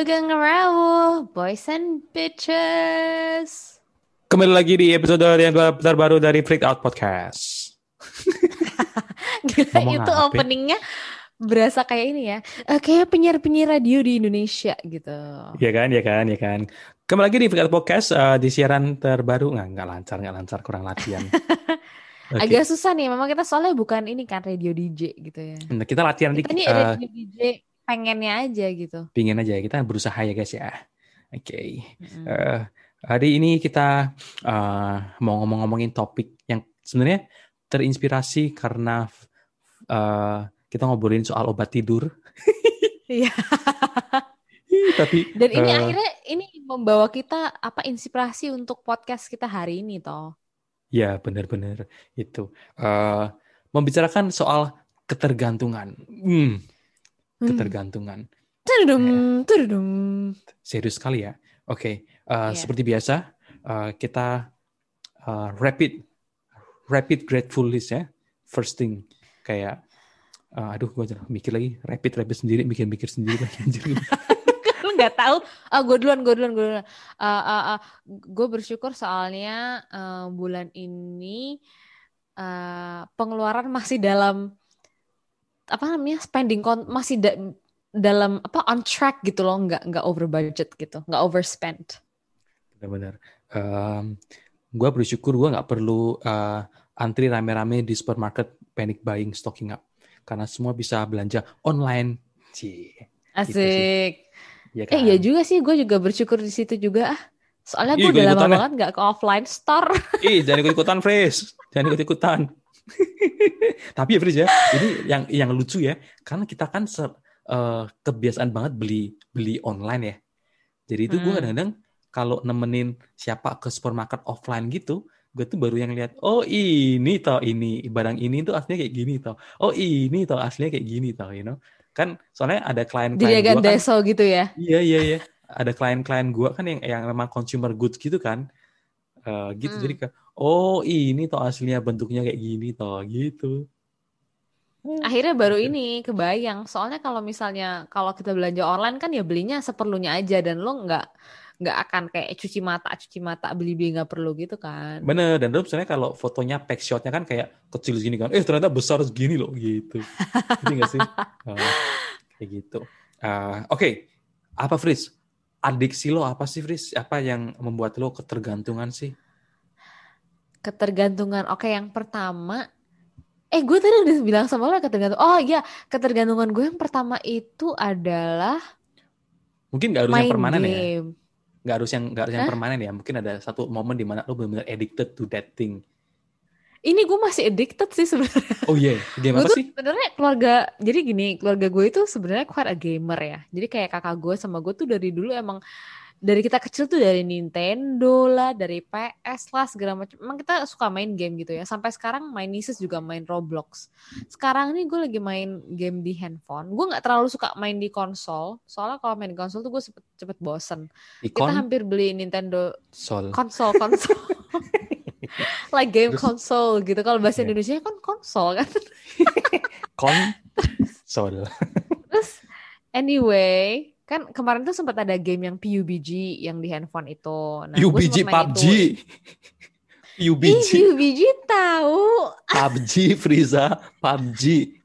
Sugeng Rawu, boys and bitches. Kembali lagi di episode yang terbaru dari Freak Out Podcast. Gila, Ngomong itu apa? openingnya berasa kayak ini ya. Eh, kayak penyiar-penyiar radio di Indonesia gitu. Iya kan, ya kan, ya kan. Kembali lagi di Freak Out Podcast eh, di siaran terbaru nggak nggak lancar, nggak lancar, kurang latihan. Oke. Agak susah nih, memang kita soalnya bukan ini kan radio DJ gitu ya. Nah, kita latihan Kita dikit. nih eh, radio DJ pengennya aja gitu. pingin aja kita berusaha ya guys ya. Oke. Mm. Eh, hari ini kita eh, mau ngomong-ngomongin topik yang sebenarnya terinspirasi karena eh, kita ngobrolin soal obat tidur. Iya. Tapi Dan ini eh, akhirnya ini membawa kita apa inspirasi untuk podcast kita hari ini toh. Ya, benar-benar itu. Eh, membicarakan soal ketergantungan. Hmm, Hmm. Ketergantungan. Tudum, tudum. Serius sekali ya. Oke, eh, Iya. seperti biasa eh, kita eh, rapid rapid grateful list ya. First thing kayak eh, aduh gue mikir lagi rapid rapid sendiri mikir-mikir sendiri lagi anjir. nggak tahu ah gue duluan gue duluan gue duluan gue bersyukur soalnya eh, bulan ini eh, pengeluaran masih dalam apa namanya spending kon masih da- dalam apa on track gitu loh nggak nggak over budget gitu nggak overspend Benar-benar. Em, gue bersyukur gue nggak perlu eh, antri rame-rame di supermarket panic buying stocking up karena semua bisa belanja online. Cie. asik Ya eh kan? iya juga sih gue juga bersyukur di situ juga ah soalnya gue udah lama ya. banget nggak ke offline store Ih, jangan ikut-ikutan, Fris. Jangan ikut-ikutan. Tapi ya, Fris ya, ini yang yang lucu ya, karena kita kan se- eh, kebiasaan banget beli beli online ya. Jadi itu gue Hmm. kadang-kadang kalau nemenin siapa ke supermarket offline gitu, gue tuh baru yang lihat, oh ini toh ini barang ini tuh aslinya kayak gini toh. Oh ini toh aslinya kayak gini toh, you know. Kan soalnya ada klien-klien gue kan, deso gitu ya Iya iya iya. Ada klien-klien gua kan yang yang memang consumer goods gitu kan. Gitu Hmm. jadi kayak oh ini toh aslinya bentuknya kayak gini toh gitu. Akhirnya baru ini kebayang. Soalnya kalau misalnya kalau kita belanja online kan ya belinya seperlunya aja dan lo nggak nggak akan kayak cuci mata cuci mata beli beli nggak perlu gitu kan. Bener dan terus misalnya kalau fotonya pack shotnya kan kayak kecil segini kan. Eh ternyata besar segini loh gitu. Jadi nggak sih? Eh, kayak gitu. Eh, Oke, apa Fris? Adiksi lo apa sih Fris? Apa yang membuat lo ketergantungan sih? Ketergantungan. Oke, yang pertama eh gue tadi udah bilang sama lo ketergantungan. Oh iya, ketergantungan gue yang pertama itu adalah Mungkin nggak harus yang permanen ya. game. Nggak harus yang nggak harus yang permanen ya. Mungkin ada satu momen di mana lo benar-benar addicted to that thing. Ini gue masih addicted sih sebenarnya. Oh iya, game Gue apa sih? sebenarnya keluarga, jadi gini, keluarga gue itu sebenarnya quite a gamer ya. Jadi kayak kakak gue sama gue tuh dari dulu emang dari kita kecil tuh dari Nintendo lah, dari PS lah segala macam. Emang kita suka main game gitu ya. Sampai sekarang main nieces juga main Roblox. Sekarang nih gue lagi main game di handphone. Gue nggak terlalu suka main di konsol. Soalnya kalau main di konsol tuh gue cepet, cepet bosen. Kita Ikon hampir beli Nintendo Sol. konsol konsol. like game Terus- konsol gitu. Kalau bahasa Iya. Indonesia kan konsol kan. Kon Sol. Terus anyway, kan kemarin tuh sempat ada game yang PUBG yang di handphone itu. Nah, gue UBG sempet main PUBG. itu. Ih, UBG PUBG tahu. PUBG Friza PUBG.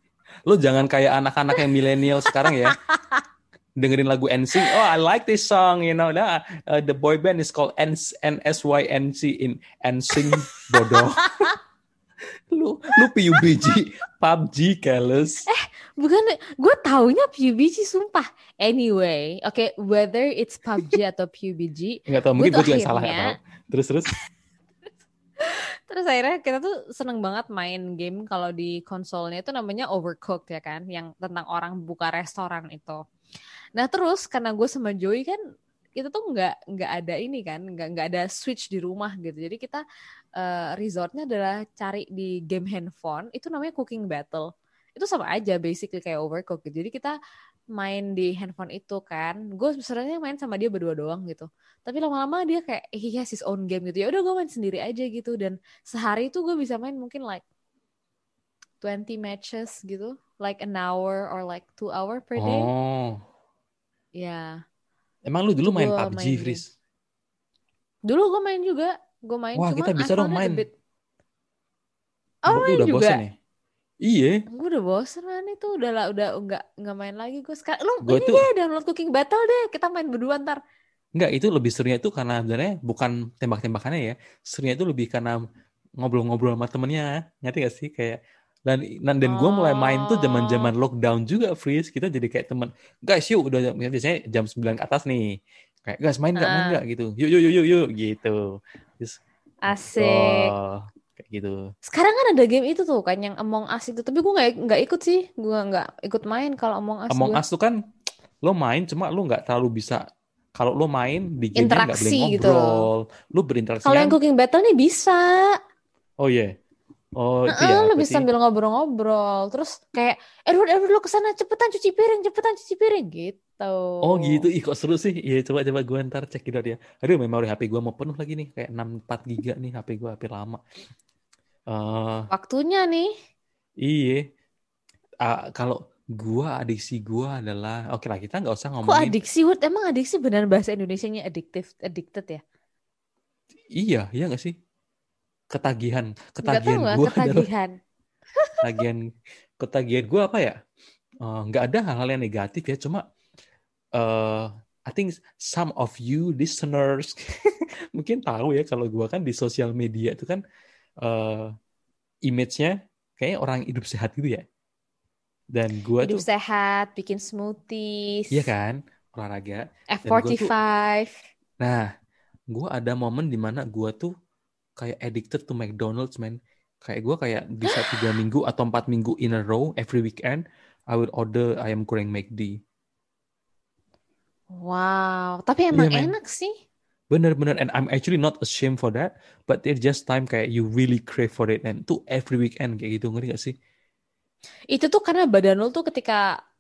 Lo jangan kayak anak-anak yang milenial sekarang ya. Dengerin lagu NSYNC. Oh, I like this song, you know. Nah, uh, the boy band is called N- NSYNC in NSYNC bodoh. lu lu PUBG PUBG careless. Bukan, gue taunya PUBG sumpah. Anyway, oke, whether it's PUBG atau PUBG, Enggak tahu mungkin gue juga salah ya. akhirnya- Terus terus. terus akhirnya kita tuh seneng banget main game kalau di konsolnya itu namanya Overcooked ya kan, yang tentang orang buka restoran itu. Nah terus karena gue sama Joey kan kita tuh nggak nggak ada ini kan, nggak nggak ada switch di rumah gitu. Jadi kita eh, resortnya adalah cari di game handphone itu namanya Cooking Battle. Itu sama aja basically kayak Overcooked gitu. Jadi kita main di handphone itu kan. Gue sebenarnya main sama dia berdua doang gitu. Tapi lama-lama dia kayak he has his own game gitu. Ya udah gue main sendiri aja gitu dan sehari itu gue bisa main mungkin like 20 matches gitu. Like an hour or like two hour per day. Oh. Ya. Emang lu dulu main gua PUBG, main Fris? Dulu gue main juga, gue main. Wah, cuman kita bisa dong main. bit- Gua Oh, main udah juga. bosen ya? Iya. Gue udah bosen man itu udah lah udah nggak nggak main lagi gue sekarang. Lu Gua ini tuh- deh download Cooking Battle deh, kita main berdua ntar. Enggak, itu lebih serunya itu karena sebenarnya bukan tembak-tembakannya ya. Serunya itu lebih karena ngobrol-ngobrol sama temennya. Ngerti gak sih? Kayak dan dan, dan gue mulai main tuh zaman-zaman Oh. lockdown juga, Freeze. Kita jadi kayak temen. Guys, yuk udah biasanya jam 9 ke atas nih. Kayak guys main nggak main Ah. nggak gitu. Yuk yuk yuk yuk yuk gitu. Terus Asik. wah, kayak gitu. Sekarang kan ada game itu tuh kan yang Among Us itu, tapi gue nggak nggak ikut sih, gue nggak ikut main kalau Among Us. Among gua. Us tuh kan lo main cuma lo nggak terlalu bisa kalau lo main di game nggak boleh gitu. ngobrol. Lo berinteraksi Kalau yang? Cooking Battle nih bisa. Oh iya. Oh itu Heeh, ya. bisa sambil ngobrol-ngobrol. Terus kayak, Edward, Edward lo ke sana cepetan cuci piring, cepetan cuci piring gitu. Oh gitu, ih kok seru sih. Iya coba coba gue ntar cek gitu dia. Aduh memori HP gue mau penuh lagi nih, kayak 64 giga nih HP gue HP lama. Eh Waktunya nih. iya. Ah, kalau gua adiksi gua adalah oke lah kita nggak usah Kok ngomongin adiksi, Wood? Emang adiksi benar bahasa Indonesianya addictive, addicted ya? iya iya nggak sih ketagihan ketagihan adalah ketagihan. ketagihan ketagihan gua apa ya? Eh, nggak ada hal-hal yang negatif ya cuma eh I think some of you listeners mungkin tahu ya kalau gua kan di sosial media itu kan eh image-nya kayaknya orang hidup sehat gitu ya. Dan gua Hidup tuh sehat, bikin smoothies, iya kan? Olahraga. F45. Nah, gua ada momen di mana gua tuh kayak addicted to McDonald's, man. Kayak gua kayak bisa tiga minggu atau empat minggu in a row, every weekend, I would order ayam goreng McD. Wow, tapi emang men. enak sih. Bener-bener, and I'm actually not ashamed for that, but there's just time kayak you really crave for it, and tuh every weekend kayak gitu, ngerti gak sih? Itu tuh karena badan lo tuh ketika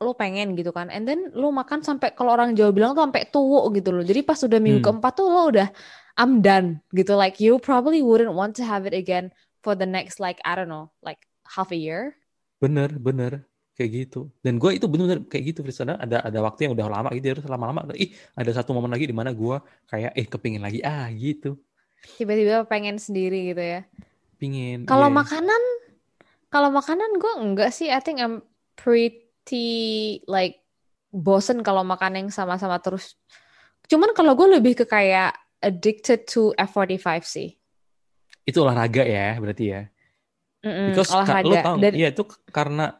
lo pengen gitu kan, and then lo makan sampai kalau orang Jawa bilang tuh sampai tua gitu loh. Jadi pas udah minggu Hmm. keempat tuh lo udah I'm done gitu. Like you probably wouldn't want to have it again for the next like I don't know, like half a year. Bener, bener. Kayak gitu. Dan gua itu bener-bener kayak gitu, Fris. Ada, ada waktu yang udah lama gitu, terus lama-lama, ih ada satu momen lagi di mana gua kayak, eh kepingin lagi, ah gitu. Tiba-tiba pengen sendiri gitu ya. Pingin. Kalau iya. makanan, kalau makanan gue enggak sih. I think I'm pretty like bosen kalau makan yang sama-sama terus. Cuman kalau gue lebih ke kayak addicted to F45 sih. Itu olahraga ya, berarti ya. Mm-mm, Because ka- lo olahraga. tau, Dan iya itu karena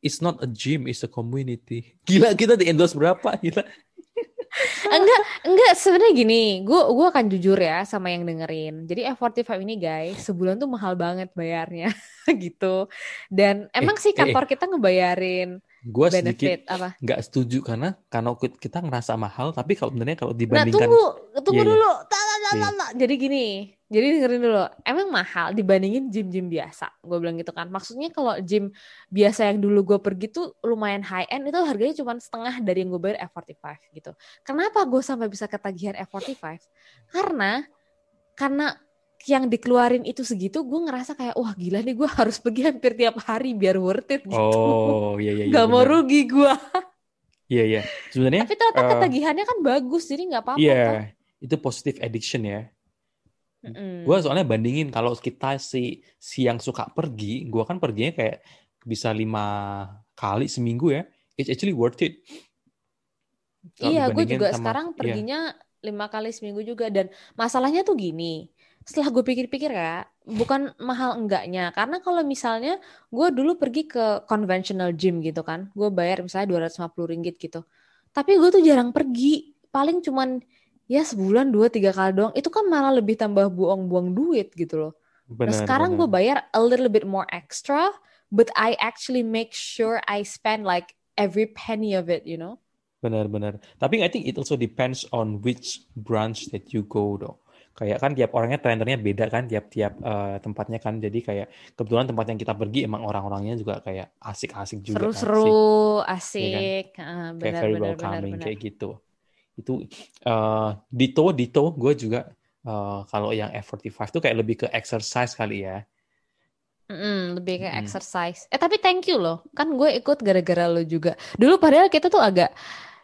it's not a gym, it's a community. Gila kita di endorse berapa? Gila. enggak, enggak sebenarnya gini. Gue gue akan jujur ya sama yang dengerin. Jadi F45 ini guys, sebulan tuh mahal banget bayarnya gitu. Dan emang sih eh, eh. kantor kita ngebayarin Gua sedikit nggak setuju karena karena kita ngerasa mahal, tapi kalau sebenarnya kalau Nah, dibandingkan, tunggu, tunggu Iya, iya. dulu. Tak, tak, tak, Iya. tak, tak. Jadi gini, jadi dengerin dulu. Emang mahal dibandingin gym-gym biasa. Gue bilang gitu kan. Maksudnya kalau gym biasa yang dulu gue pergi tuh lumayan high end itu harganya cuma setengah dari yang gue bayar F45 gitu. Kenapa gue sampai bisa ketagihan F45? Karena karena yang dikeluarin itu segitu, gue ngerasa kayak wah gila nih gue harus pergi hampir tiap hari biar worth it gitu. oh iya iya iya. Gak mau benar. rugi gue. Iya iya. Sebenarnya Tapi ternyata eh, ketagihannya kan bagus, jadi nggak apa-apa. iya toh. itu positive addiction ya. Mm-mm. Gue soalnya bandingin kalau kita si si yang suka pergi, gue kan perginya kayak bisa lima kali seminggu ya. It's actually worth it. Iya, gue juga sama- sekarang iya. perginya lima kali seminggu juga dan masalahnya tuh gini. Setelah gue pikir-pikir ya, bukan mahal enggaknya. Karena kalau misalnya gue dulu pergi ke conventional gym gitu kan, gue bayar misalnya 250 ringgit gitu. Tapi gue tuh jarang pergi, paling cuman ya sebulan dua tiga kali doang. Itu kan malah lebih tambah buang-buang duit gitu loh. Nah Benar, sekarang gue bayar a little bit more extra, but I actually make sure I spend like every penny of it, you know? Benar-benar. Tapi I think it also depends on which branch that you go though. Kayak kan tiap orangnya trendernya beda kan tiap-tiap eh, tempatnya kan. Jadi kayak kebetulan tempat yang kita pergi emang orang-orangnya juga kayak asik-asik juga kan. Seru-seru, Iya asik, Ah, Kayak benar very benar benar welcoming benar. kayak gitu. Itu eh dito dito gue juga eh, kalau yang F45 tuh kayak lebih ke exercise kali ya. Mm-mm, lebih kayak Mm. exercise. Eh tapi thank you loh, kan gue ikut gara-gara lo juga. Dulu padahal kita tuh agak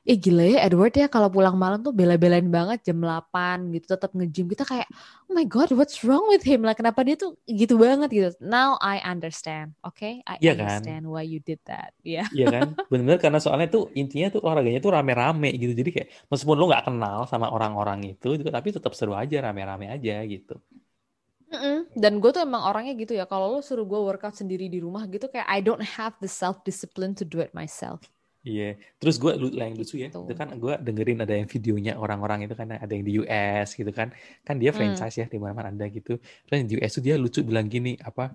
eh gila ya Edward ya kalau pulang malam tuh bela-belain banget jam 8 gitu tetap nge-gym kita kayak oh my god what's wrong with him lah kenapa dia tuh gitu banget gitu now I understand oke okay? I Iya kan? understand why you did that ya Iya kan? Bener-bener karena soalnya tuh intinya tuh olahraganya tuh rame-rame gitu. Jadi kayak meskipun lo nggak kenal sama orang-orang itu, gitu, tapi tetap seru aja, rame-rame aja gitu. Mm-mm. dan gue tuh emang orangnya gitu ya kalau lo suruh gue workout sendiri di rumah gitu kayak I don't have the self discipline to do it myself Iya. Terus gue yang lucu ya, Gitu. itu kan gue dengerin ada yang videonya orang-orang itu kan ada yang di US gitu kan. Kan dia Hmm. franchise ya di mana-mana ada gitu. Terus yang di US tuh dia lucu bilang gini apa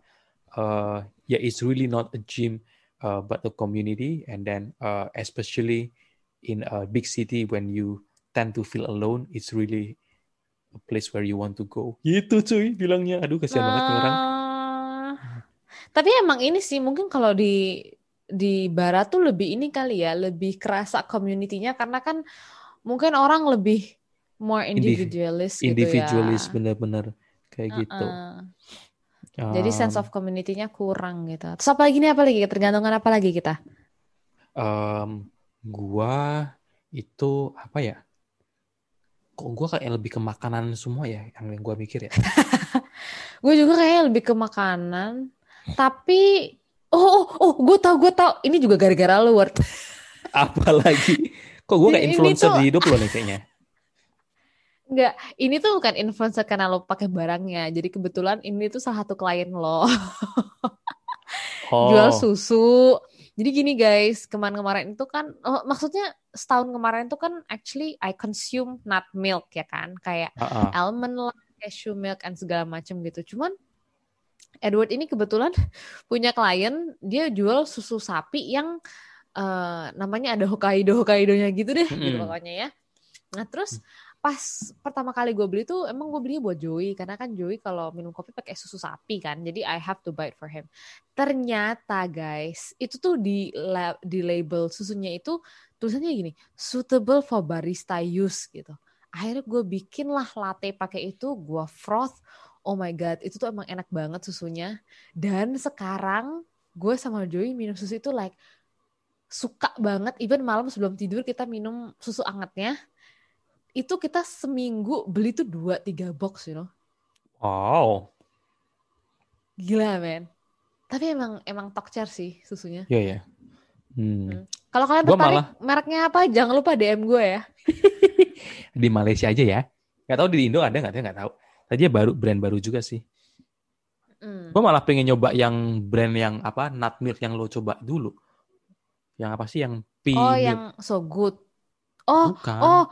uh, ya it's really not a gym uh, but a community and then uh, especially in a big city when you tend to feel alone it's really a place where you want to go. Gitu cuy bilangnya. Aduh kasihan banget nih orang. Nah, tapi emang ini sih mungkin kalau di di barat tuh lebih ini kali ya, lebih kerasa community-nya karena kan mungkin orang lebih more Indiv- individualist gitu Individualis ya. bener-bener kayak gitu. Uh-uh. Jadi sense Um, of community-nya kurang gitu. Terus apa lagi nih apa lagi? Tergantungan apa lagi kita? Um, gua itu apa ya? Kok gua kayak lebih ke makanan semua ya yang yang gua mikir ya. Gue juga kayaknya lebih ke makanan. Tapi oh oh, oh gue tau gue tau. Ini juga gara-gara lu Word. Apalagi kok gua kayak influencer tuh- di hidup lo nih kayaknya. Enggak, ini tuh bukan influencer karena lo pakai barangnya. Jadi kebetulan ini tuh salah satu klien lo. Oh, jual susu. Jadi gini guys, kemarin-kemarin itu kan, oh, maksudnya setahun kemarin itu kan actually I consume nut milk ya kan, kayak ah, ah. almond lah, cashew milk, and segala macam gitu. Cuman Edward ini kebetulan punya klien, dia jual susu sapi yang eh, namanya ada Hokkaido Hokkaidonya gitu deh, gitu Mm-mm. pokoknya ya. Nah terus pas pertama kali gue beli tuh emang gue belinya buat Joey karena kan Joey kalau minum kopi pakai susu sapi kan, jadi I have to buy it for him. Ternyata guys, itu tuh di di label susunya itu tulisannya gini, suitable for barista use gitu. Akhirnya gue bikin lah latte pakai itu, gue froth. Oh my god, itu tuh emang enak banget susunya. Dan sekarang gue sama Joey minum susu itu like suka banget. Even malam sebelum tidur kita minum susu angetnya. Itu kita seminggu beli tuh dua tiga box, you know. Wow. Gila men. Tapi emang emang tokcer sih susunya. Iya ya. Hmm. Kalau kalian Gua tertarik malah- mereknya apa, jangan lupa DM gue ya. Di Malaysia aja ya. Nggak tahu di Indo ada nggak? Saya nggak tahu. Tadi baru brand baru juga sih. Hmm. Gue malah pengen nyoba yang brand yang apa nut milk yang lo coba dulu. Yang apa sih yang pea Oh, milk? yang so good. Oh, Bukan. oh.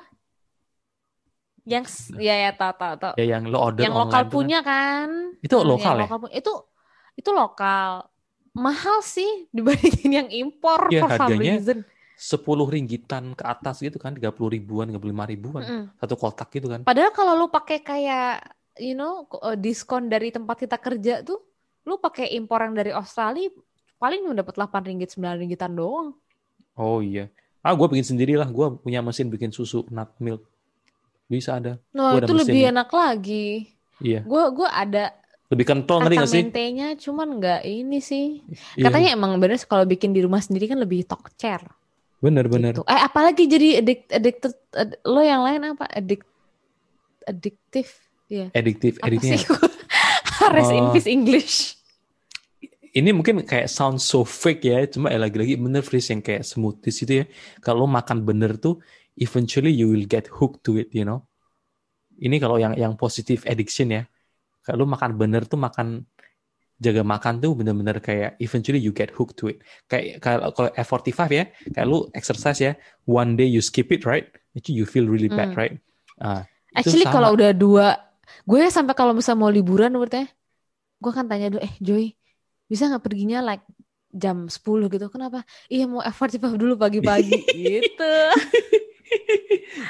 Yang ya ya tahu tahu tahu. Ya yang lo order Yang lokal kan. punya kan? Itu Hmm, lokal yang ya? lokal. Itu itu lokal. Mahal sih dibandingin yang impor Iya, for some harganya reason. 10 ringgitan ke atas gitu kan, 30 ribuan, 35 ribuan. Mm-mm. Satu kotak gitu kan. Padahal kalau lu pakai kayak you know eh, diskon dari tempat kita kerja tuh, lu pakai impor yang dari Australia paling cuma dapat 8 ringgit 9 ringgitan doang. Oh iya. Ah, gue bikin sendiri lah. Gue punya mesin bikin susu nut milk. Bisa ada. Nah, Gua ada itu lebih mesinnya. enak lagi. Iya. Gue gua ada Lebih kental ngerti kata gak sih? mentenya cuman nggak ini sih. Iya, Katanya emang bener kalau bikin di rumah sendiri kan lebih tokcer Bener-bener. gitu. Eh apalagi jadi addict, addicted ad- lo yang lain apa? Addict addiktif Apa Adiktifnya. sih? Harus Oh. Invis English. Ini mungkin kayak sound so fake ya. Cuma ya lagi-lagi bener Fris yang kayak smoothies itu ya. Kalau lo makan bener tuh, eventually you will get hooked to it, you know. Ini kalau yang yang positive addiction ya. Kalau makan bener tuh makan jaga makan tuh bener-bener kayak eventually you get hooked to it. Kayak kalau kalau F45 ya, kayak lu exercise ya, one day you skip it, right? Itu you feel really bad, Hmm. right? Ah, itu Actually kalau udah dua, gue sampai kalau bisa mau liburan berarti, gue kan tanya dulu, eh Joy, bisa nggak perginya like jam 10 gitu? Kenapa? Iya mau F45 dulu pagi-pagi gitu.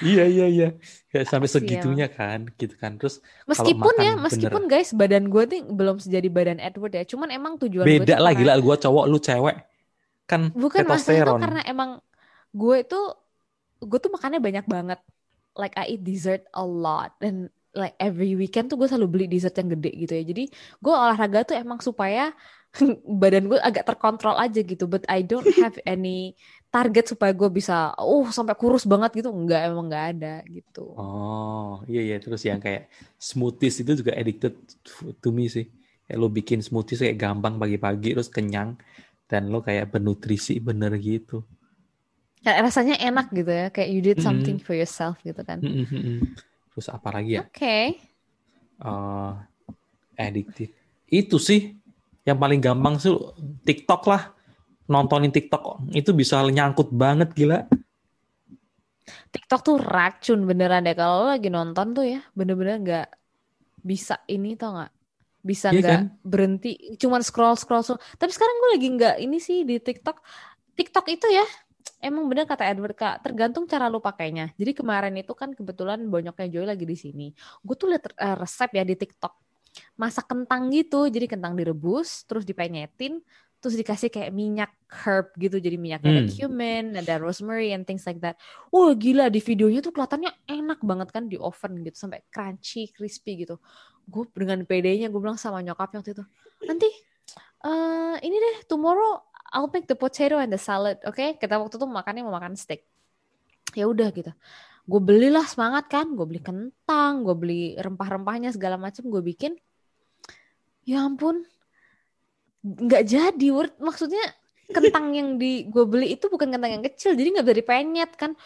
iya iya iya. Kayak sampai Sial. segitunya kan, gitu kan. Terus Meskipun ya, bener. meskipun guys badan gue nih belum sejadi badan Edward ya, cuman emang tujuan gue beda tuh lah gila gua cowok lu cewek. Kan Bukan masalah itu karena emang gue itu gue tuh makannya banyak banget. Like I eat dessert a lot dan like every weekend tuh gue selalu beli dessert yang gede gitu ya. Jadi gue olahraga tuh emang supaya badan gue agak terkontrol aja gitu. But I don't have any target supaya gue bisa oh sampai kurus banget gitu. Enggak emang enggak ada gitu. Oh iya iya. Terus yang kayak smoothies itu juga addicted to me sih. Kayak lo bikin smoothies kayak gampang pagi-pagi terus kenyang dan lo kayak bernutrisi bener gitu. Ya, rasanya enak gitu ya. Kayak you did something mm -hmm. for yourself gitu kan. Mm -hmm. Terus apa lagi ya? Oke. Okay. uh, addictive itu sih yang paling gampang sih TikTok lah. Nontonin TikTok itu bisa nyangkut banget gila. TikTok tuh racun beneran deh. Kalau lagi nonton tuh ya bener-bener nggak bisa ini tau nggak? Bisa iya nggak iya kan? berhenti. Cuman scroll scroll scroll tapi sekarang gue lagi nggak ini sih di TikTok. TikTok itu ya emang bener kata Edward kak tergantung cara lu pakainya. Jadi kemarin itu kan kebetulan bonyoknya Joy lagi di sini. Gue tuh liat uh, resep ya di TikTok. Masak kentang gitu jadi kentang direbus terus dipenyetin terus dikasih kayak minyak herb gitu. Jadi minyaknya hmm. ada cumin ada rosemary and things like that. Wah gila di videonya tuh kelihatannya enak banget kan di oven gitu sampai crunchy crispy gitu. Gue dengan pedenya gue bilang sama nyokap waktu itu nanti uh, ini deh tomorrow I'll make the potato and the salad oke okay? kita waktu itu makannya mau makan steak ya udah gitu gue belilah semangat kan gue beli kentang gue beli rempah-rempahnya segala macam gue bikin ya ampun nggak jadi word maksudnya kentang yang di gue beli itu bukan kentang yang kecil jadi nggak dari penyet kan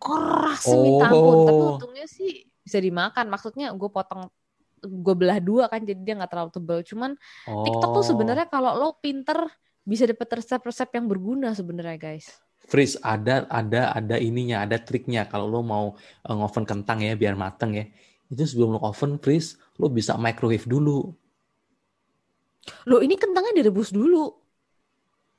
keras oh. minta ampun tapi oh. untungnya sih bisa dimakan maksudnya gue potong gue belah dua kan jadi dia nggak terlalu tebal cuman oh. TikTok tuh sebenarnya kalau lo pinter bisa dapet resep-resep yang berguna sebenarnya guys Freeze ada ada ada ininya ada triknya kalau lo mau uh, ngoven kentang ya biar mateng ya itu sebelum lo oven freeze lo bisa microwave dulu Loh ini kentangnya direbus dulu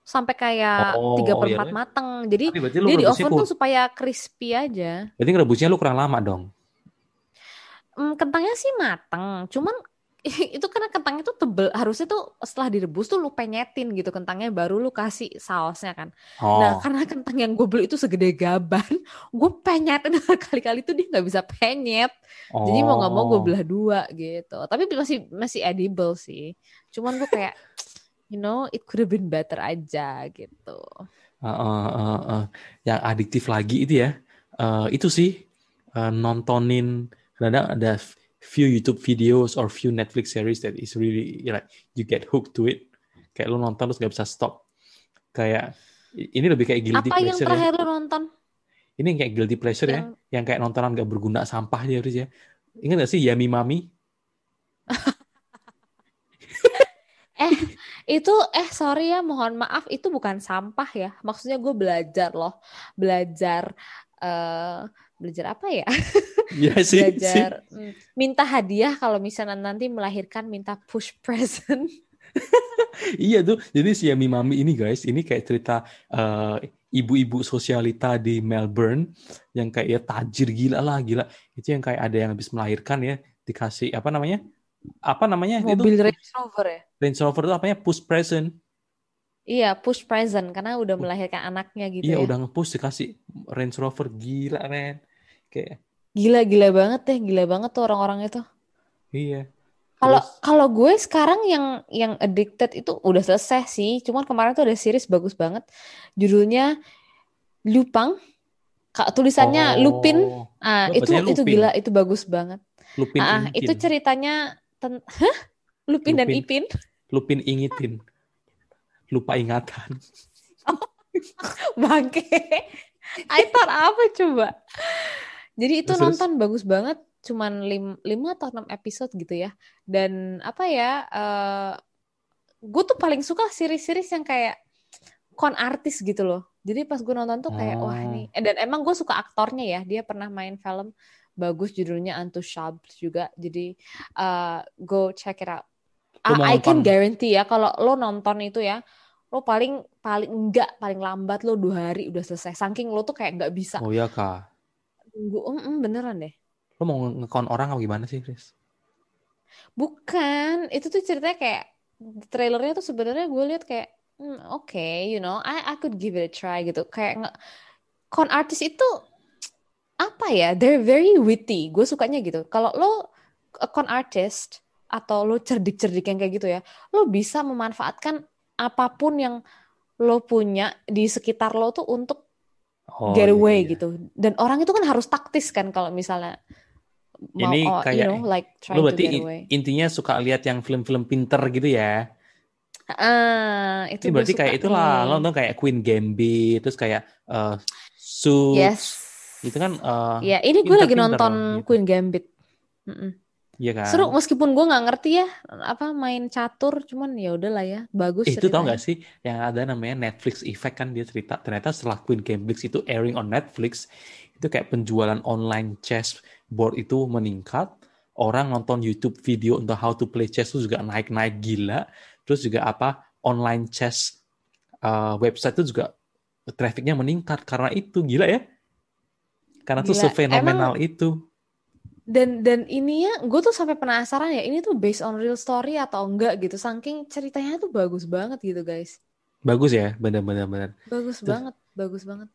sampai kayak oh, tiga oh, per empat iya. mateng. Jadi dia di oven tuh supaya crispy aja. Jadi ngerebusnya lu kurang lama dong. Hmm, kentangnya sih mateng, cuman itu karena kentangnya tuh tebel harusnya tuh setelah direbus tuh lu penyetin gitu kentangnya baru lu kasih sausnya kan nah, oh. nah karena kentang yang gue beli itu segede gaban gue penyetin kali-kali tuh dia nggak bisa penyet oh. jadi mau nggak mau gue oh. belah dua gitu tapi masih masih edible sih cuman gue kayak you know it could have been better aja gitu uh, uh, uh, uh. yang adiktif lagi itu ya uh, itu sih uh, nontonin kadang ada few YouTube videos or few Netflix series that is really you like you get hooked to it. Kayak lu nonton terus gak bisa stop. Kayak ini lebih kayak guilty Apa pleasure. Apa yang terakhir ya. lu nonton? Ini kayak guilty pleasure ya, yang... ya, yang kayak nontonan gak berguna sampah dia harus ya. Ingat gak sih Yami Mami? eh itu eh sorry ya mohon maaf itu bukan sampah ya maksudnya gue belajar loh belajar uh, belajar apa ya? Iya sih. belajar sih. Mm, minta hadiah kalau misalnya nanti melahirkan minta push present. iya tuh. Jadi si Yami Mami ini guys, ini kayak cerita uh, ibu-ibu sosialita di Melbourne yang kayak ya tajir gila lah gila. Itu yang kayak ada yang habis melahirkan ya dikasih apa namanya? Apa namanya? Mobil itu? Range Rover ya? Range Rover itu apanya? Push present. Iya, push present karena udah melahirkan anaknya gitu iya, ya. udah nge-push dikasih Range Rover gila, men. Kayak gila-gila banget deh, gila banget tuh orang-orang itu. Iya. Kalau kalau gue sekarang yang yang addicted itu udah selesai sih. Cuman kemarin tuh ada series bagus banget. Judulnya Lupang. Kak tulisannya oh. Lupin. Ah, itu Lupin. itu gila, itu bagus banget. Lupin. Ah, itu ceritanya ten Hah? Lupin, Lupin dan Ipin. Lupin ingitin lupa ingatan. Oh, bangke. I thought apa coba? Jadi itu Terus, nonton bagus banget, cuman lim, 5 atau 6 episode gitu ya. Dan apa ya, uh, gue tuh paling suka series-series yang kayak kon artis gitu loh. Jadi pas gue nonton tuh kayak oh. wah ini eh, dan emang gue suka aktornya ya. Dia pernah main film bagus judulnya Untouchables juga. Jadi uh, go check it out. I, I can guarantee ya kalau lo nonton itu ya lo paling paling enggak paling lambat lo dua hari udah selesai saking lo tuh kayak nggak bisa oh iya kak tunggu mm, mm, beneran deh. Lo mau ngekon orang apa gimana sih Chris bukan. Itu tuh ceritanya kayak trailernya tuh sebenarnya gue lihat kayak hmm, oke okay, you know I I could give it a try gitu. Kayak nge con artis itu apa ya? They're very witty. Gue sukanya gitu. Kalau lo con artist atau lo cerdik-cerdik yang kayak gitu ya, lo bisa memanfaatkan apa pun yang lo punya di sekitar lo tuh untuk Oh, get iya, away iya. gitu. Dan orang itu kan harus taktis kan kalau misalnya mau Ini oh, kayak- you know like Lu to berarti get in- away. intinya suka lihat yang film-film pinter gitu ya? Ah, itu Ini berarti kayak itulah, nih. lo nonton kayak Queen Gambit, terus kayak uh, Suits, Yes. itu kan uh, Ya, ini gue lagi nonton gitu. Queen Gambit. Mm-mm. Iya kan? Seru meskipun gue nggak ngerti ya apa main catur, cuman ya udahlah ya, bagus Eh, itu tau gak sih yang ada namanya Netflix Effect kan dia cerita ternyata setelah Queen Gambit itu airing on Netflix itu kayak penjualan online chess board itu meningkat orang nonton YouTube video untuk how to play chess itu juga naik-naik gila terus juga apa online chess uh, website itu juga trafficnya meningkat karena itu gila ya karena tuh Gila. sefenomenal itu Dan dan ini ya, gue tuh sampai penasaran ya, ini tuh based on real story atau enggak gitu. Saking ceritanya tuh bagus banget gitu guys. bagus ya bener-bener bener Bagus Terus- banget, bagus banget.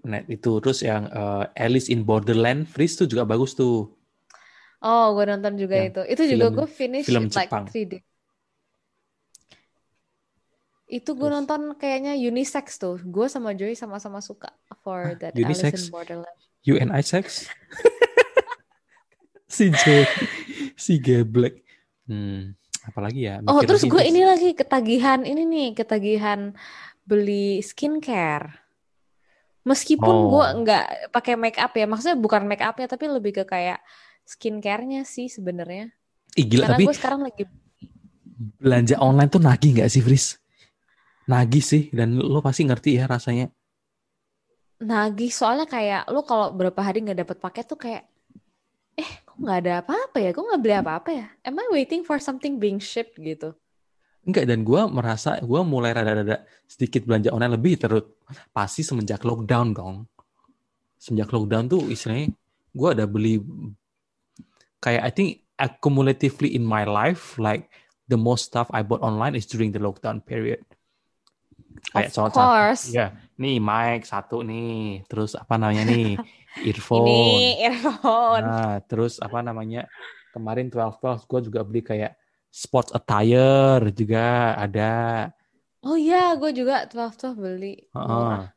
nah itu terus yang uh, Alice in Borderland Freeze tuh juga bagus tuh Oh, gue nonton juga Yang itu. Itu juga film- gue finish film like Jepang. 3D. Itu gue nonton kayaknya unisex tuh. Gue sama Joy sama-sama suka for that Alice unisex? in Borderland. Sex si Joy si geblek hmm apalagi ya Oh, terus gue ini lagi ketagihan ini nih, ketagihan beli skincare. Meskipun Oh. gue nggak pakai make up ya, maksudnya bukan make upnya tapi lebih ke kayak skincare-nya sih sebenarnya. Ih, gila Karena tapi gue sekarang lagi belanja online tuh nagih nggak sih Fris nagih sih dan lo pasti ngerti ya rasanya nagih soalnya kayak lu kalau berapa hari nggak dapat paket tuh kayak nggak ada apa-apa ya, kok nggak beli apa-apa ya? Am I waiting for something being shipped gitu? enggak dan gue merasa gue mulai rada-rada sedikit belanja online lebih terus pasti semenjak lockdown dong semenjak lockdown tuh istilahnya gue ada beli kayak I think accumulatively in my life like the most stuff I bought online is during the lockdown period kayak of contoh satu course. ya nih mic satu nih terus apa namanya nih earphone Ini earphone. Nah, terus apa namanya? Kemarin 12 12 gue juga beli kayak sports attire juga ada. Oh iya, gue juga 12 tuh beli. Heeh. Murah.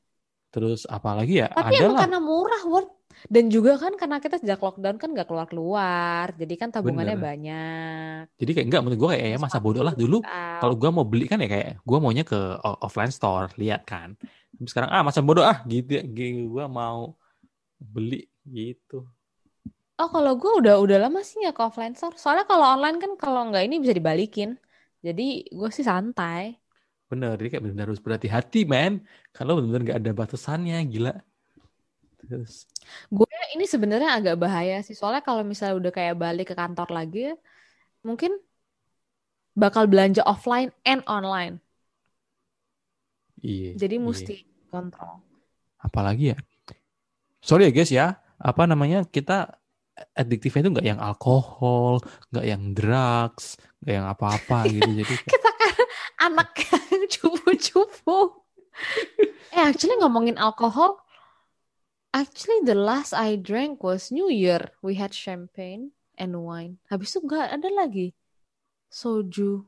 Terus apa lagi ya? Tapi ada karena murah, Word. Dan juga kan karena kita sejak lockdown kan gak keluar-keluar. Jadi kan tabungannya Bener. banyak. Jadi kayak enggak menurut gue kayak ya masa bodoh lah dulu. Kalau gue mau beli kan ya kayak gue maunya ke offline store lihat kan. Tapi sekarang ah masa bodoh ah gitu. Gue mau beli gitu. Oh kalau gue udah udah lama sih nggak ke offline store. Soalnya kalau online kan kalau nggak ini bisa dibalikin. Jadi gue sih santai. Bener, jadi kayak benar harus berhati-hati, man. Kalau benar-benar nggak ada batasannya, gila. Terus, Gue ini sebenarnya agak bahaya sih. Soalnya kalau misalnya udah kayak balik ke kantor lagi, mungkin bakal belanja offline and online. iya. Jadi iya. mesti kontrol. apalagi ya sorry ya guys ya apa namanya kita adiktifnya itu nggak yang alkohol nggak yang drugs nggak yang apa-apa gitu jadi Kita kan anak yang cupu-cupu. eh actually ngomongin alkohol, actually the last I drank was New Year. We had champagne and wine. Habis itu nggak ada lagi soju.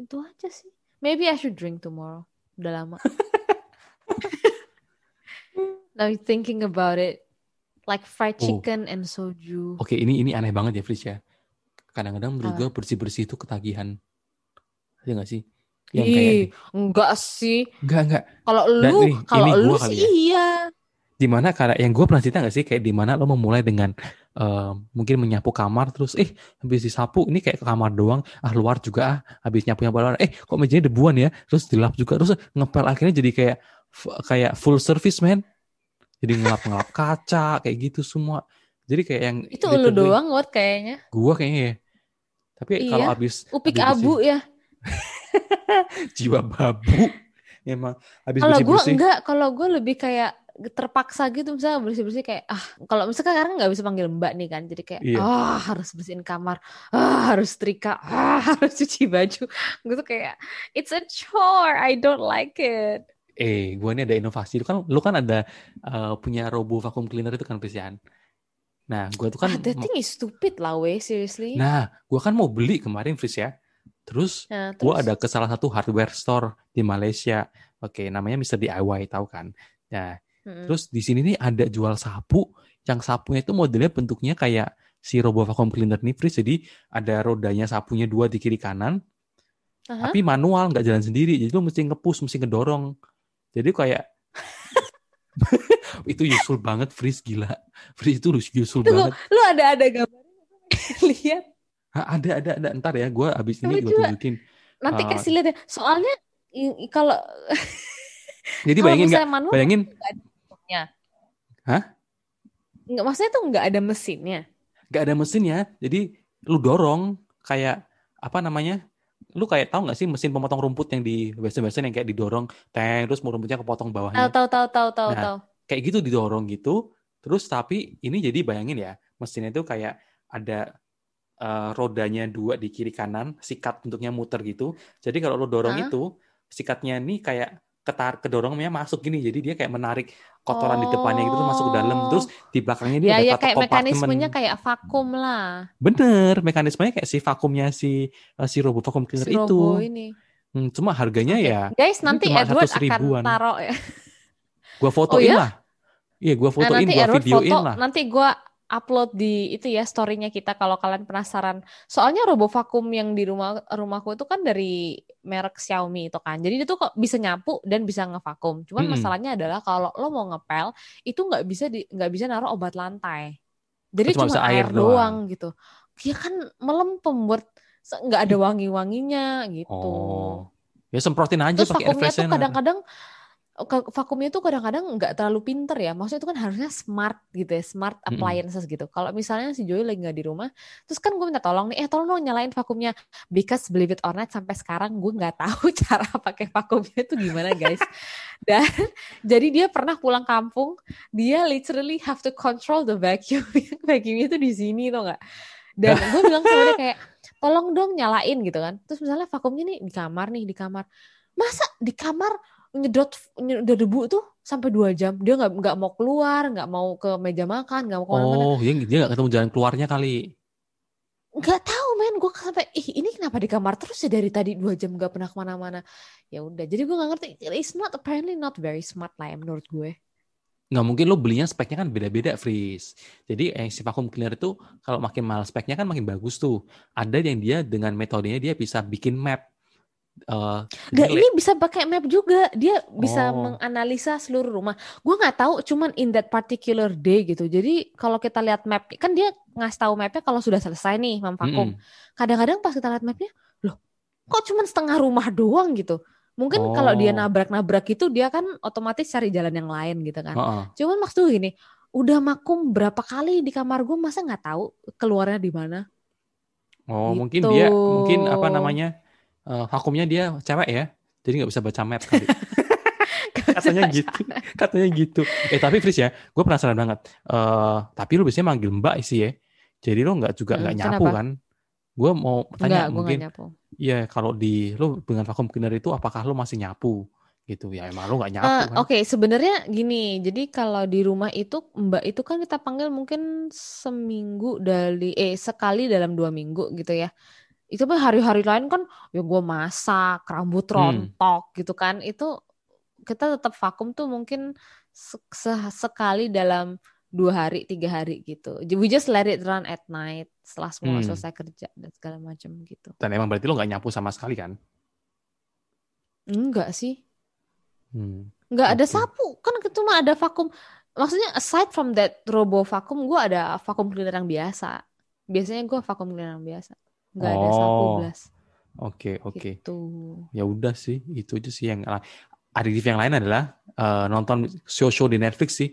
Itu aja sih. Maybe I should drink tomorrow. Udah lama. Now thinking about it, like fried Oh. chicken and soju. oke ini ini aneh banget ya Fris ya. Kadang-kadang menurut gue bersih-bersih itu ketagihan. Ya nggak sih? Yang kayak Ih, enggak sih. enggak enggak Kalau lu, kalau lu sih iya. di mana kayak yang gue pernah cerita nggak sih? Kayak di mana lo memulai dengan eh, mungkin menyapu kamar terus eh habis disapu ini kayak ke kamar doang. Ah luar juga ah habis nyapu nyapu luar. Eh kok mejanya debuan ya? Terus dilap juga terus ngepel akhirnya jadi kayak kayak full service man jadi ngelap ngelap kaca kayak gitu semua jadi kayak yang Itu lu doang, Wot, kayaknya. gua kayaknya ya tapi Iya. kalau habis Upik habis abu ya. jiwa babu emang habis Kalau gue bersih enggak, kalau gue lebih kayak terpaksa gitu misalnya bersih-bersih kayak ah kalau misalkan sekarang nggak bisa panggil mbak nih kan jadi kayak Iya. ah harus bersihin kamar ah harus setrika ah harus cuci baju gue tuh kayak it's a chore I don't like it eh gua ini ada inovasi lu kan lu kan ada eh, punya robo vacuum cleaner itu kan Prisian Nah, gue tuh kan ah, that thing is stupid lah, weh, seriously. Nah, gue kan mau beli kemarin Fris ya. Terus Nah, gue terus? ada ke salah satu hardware store di Malaysia. Oke, namanya Mr. DIY, tahu kan? Nah, Mm-mm. terus di sini nih ada jual sapu. Yang sapunya itu modelnya bentuknya kayak si robo vacuum cleaner nih, Fris. Jadi ada rodanya sapunya dua di kiri kanan, Aha. tapi manual, nggak jalan sendiri. Jadi lu mesti ngepush, mesti ngedorong. Jadi kayak itu useful banget, Fris gila. Fris itu useful Tunggu, banget. lu ada ada gambarnya lihat. Ada, ada, ada. Ntar ya, gue abis ini gue tunjukin. Nanti Ah. kasih lihat ya. Soalnya kalau Jadi kalau bayangin nggak? Bayangin, ada mesinnya. Hah? Nggak, maksudnya tuh nggak ada mesinnya. nggak ada mesinnya. Jadi lu dorong kayak apa namanya? Lu kayak tahu nggak sih mesin pemotong rumput yang di western-western yang kayak didorong, teng, terus mau rumputnya kepotong bawahnya. tahu tahu tahu tahu Nah, tahu. Kayak gitu didorong gitu. Terus tapi ini jadi bayangin ya, mesinnya itu kayak ada eh, rodanya dua di kiri kanan, sikat bentuknya muter gitu. Jadi kalau lu dorong Hah? itu, sikatnya nih kayak ketar kedorongnya masuk gini. Jadi dia kayak menarik kotoran di depannya gitu masuk ke dalam. Terus di belakangnya dia ya ada ya kayak mekanismenya kayak vakum lah. Bener, mekanismenya kayak si vakumnya si eh, si robot vacuum cleaner Si itu. ini. Hmm, cuma harganya Oke. ya Guys, nanti Edward 100 akan ribuan. taruh ya. gua fotoin Oh ya? lah. Iya, gua Nah, fotoin, nanti gua videoin foto, lah. nanti gua upload di itu ya story-nya kita kalau kalian penasaran. Soalnya robo vakum yang di rumah rumahku itu kan dari merek Xiaomi itu kan. Jadi itu kok bisa nyapu dan bisa ngevakum. Cuman Mm-mm. masalahnya adalah kalau lo mau ngepel itu nggak bisa di nggak bisa naruh obat lantai. Jadi Cuma cuma, air air doang. doang gitu. Ya kan melempem buat nggak ada wangi-wanginya gitu. Oh. Ya semprotin aja Terus pakai vakumnya tuh kadang-kadang ke- vakumnya tuh kadang-kadang nggak terlalu pinter ya. Maksudnya itu kan harusnya smart gitu ya, smart appliances gitu. Kalau misalnya si Joy lagi nggak di rumah, terus kan gue minta tolong nih, eh tolong dong nyalain vakumnya. Because believe it or not, sampai sekarang gue nggak tahu cara pakai vakumnya itu gimana guys. Dan jadi dia pernah pulang kampung, dia literally have to control the vacuum. Vacuumnya tuh di sini tuh nggak. Dan gue bilang sama dia kayak, tolong dong nyalain gitu kan. Terus misalnya vakumnya nih di kamar nih, di kamar. Masa di kamar nyedot nyedot debu tuh sampai dua jam dia nggak nggak mau keluar nggak mau ke meja makan nggak mau ke mana-mana Oh, dia dia nggak ketemu jalan keluarnya kali. nggak tahu men gue sampai ih ini kenapa di kamar terus ya dari tadi dua jam nggak pernah ke mana-mana ya udah jadi gue nggak ngerti it's not apparently not very smart lah ya menurut gue Nggak mungkin lo belinya speknya kan beda-beda, Freeze. Jadi eh, si vacuum cleaner itu kalau makin mahal speknya kan makin bagus tuh. Ada yang dia dengan metodenya dia bisa bikin map. Jadi ini bisa pakai map juga. Dia bisa Oh. menganalisa seluruh rumah. Gue nggak tahu, cuman in that particular day gitu. Jadi kalau kita lihat map, kan dia ngasih tahu mapnya kalau sudah selesai nih memvakum. Mm-mm. Kadang-kadang pas kita lihat mapnya, loh, kok cuman setengah rumah doang gitu. Mungkin kalau dia Oh. nabrak-nabrak itu dia kan otomatis cari jalan yang lain gitu kan. Heeh. Cuman maksud gue gini, udah makum berapa kali di kamar gue masa nggak tahu keluarnya di mana? Oh, mungkin Gitu. dia mungkin apa namanya? Eh, vakumnya dia cewek ya. Jadi nggak bisa baca map kali. Katanya gitu. Katanya gitu. Eh tapi Fris ya, gue penasaran banget. Eh tapi lu biasanya manggil Mbak sih ya. Jadi lu nggak juga Hmm, nggak nyapu kenapa? kan? Gue mau Enggak, tanya gue mungkin nyapu. Iya, kalau di lu dengan vacuum cleaner itu apakah lu masih nyapu gitu? Ya emang lu nggak nyapu Eh, kan? Oke, sebenarnya gini. Jadi kalau di rumah itu Mbak itu kan kita panggil mungkin seminggu dari eh sekali dalam dua minggu gitu ya. Itu mah hari-hari lain kan ya gue masak, rambut Hmm. rontok gitu kan. Itu kita tetap vakum tuh mungkin se- se- sekali dalam dua hari, tiga hari gitu. We just let it run at night setelah semua Hmm. selesai kerja dan segala macam gitu. Dan emang berarti lu nggak nyapu sama sekali kan? Enggak sih. Hmm. nggak ada Oke. sapu kan cuma ada vakum maksudnya aside from that robo vakum gue ada vakum cleaner yang biasa biasanya gue vakum cleaner yang biasa nggak ada sapu Oh, belas Oke, oke. gitu Ya udah sih, itu aja sih yang aditif yang lain adalah eh, nonton show-show di Netflix sih.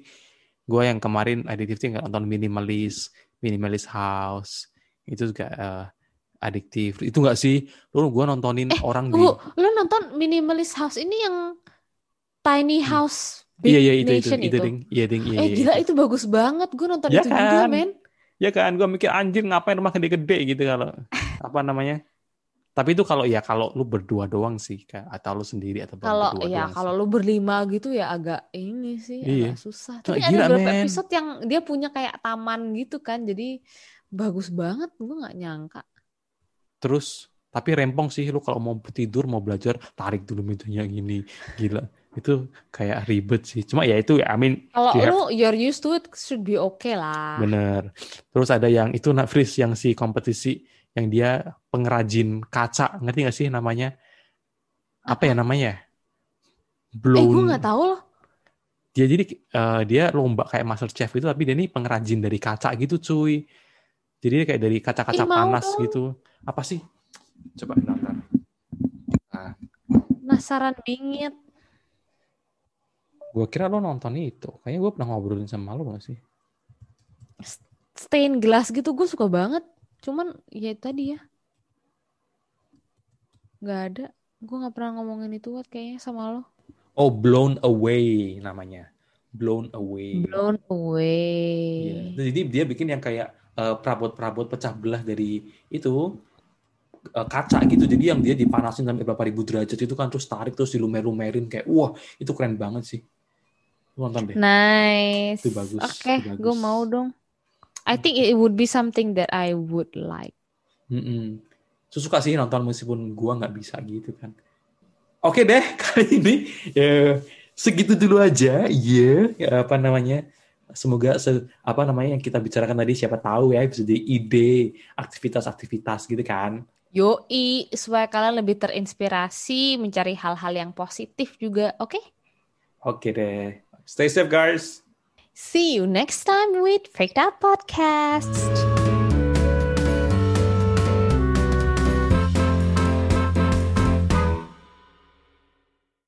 Gue yang kemarin adiktif nggak nonton minimalis, minimalis house itu juga eh, adiktif. Itu nggak sih? Lu gue nontonin orang di tunggu lo nonton minimalist house ini yang tiny house big iya iya itu itu nation itu itu, ding, iya ding, iya eh iya, gila itu. itu bagus banget gue nonton Ya itu juga kan? men Ya kan, gue mikir anjir ngapain rumah gede-gede gitu kalau apa namanya Tapi itu kalau ya kalau lu berdua doang sih, atau lu sendiri atau Kalau berdua ya doang kalau sih. lu berlima gitu ya agak ini sih Iya. agak susah. Cuma Tapi gila, ada beberapa episode yang dia punya kayak taman gitu kan, jadi bagus banget. Gue nggak nyangka. Terus tapi rempong sih lu kalau mau tidur mau belajar tarik dulu metunya gini gila itu kayak ribet sih. Cuma ya itu I mean Kalau you have- lu you're used to it should be okay lah. bener. Terus ada yang itu nak freeze yang si kompetisi yang dia pengrajin kaca. Ngerti gak sih namanya? Apa, ya namanya? Eh blown. gue nggak tahu loh. dia jadi eh, dia lomba kayak master chef itu tapi dia ini pengrajin dari kaca gitu cuy. Jadi dia kayak dari kaca-kaca panas dong. gitu. Apa sih? Coba nonton. Penasaran bingit. Gue kira lo nonton itu kayaknya gue pernah ngobrolin sama lo gak sih Stain glass gitu gue suka banget. Cuman ya tadi ya. Nggak ada. Gue nggak pernah ngomongin itu Wat, kayaknya sama lo. oh blown away namanya blown away Blown away. Jadi dia bikin yang kayak eh, perabot-perabot pecah belah dari itu eh, kaca gitu. Jadi yang dia dipanasin sampai berapa ribu derajat itu kan terus tarik terus dilumer-lumerin kayak wah itu keren banget sih. Nonton deh. Nice. Itu bagus, Oke, bagus. gue mau dong. I think it would be something that I would like. Mm-mm. So, suka sih nonton meskipun gua nggak bisa gitu kan. Oke deh kali ini ya segitu dulu aja. Iya, ya, apa namanya? Semoga se- apa namanya yang kita bicarakan tadi siapa tahu ya bisa jadi ide aktivitas-aktivitas gitu kan. Yoi, supaya kalian lebih terinspirasi mencari hal-hal yang positif juga. Oke? Oke deh. Stay safe guys. See you next time with Freaked Out Podcast.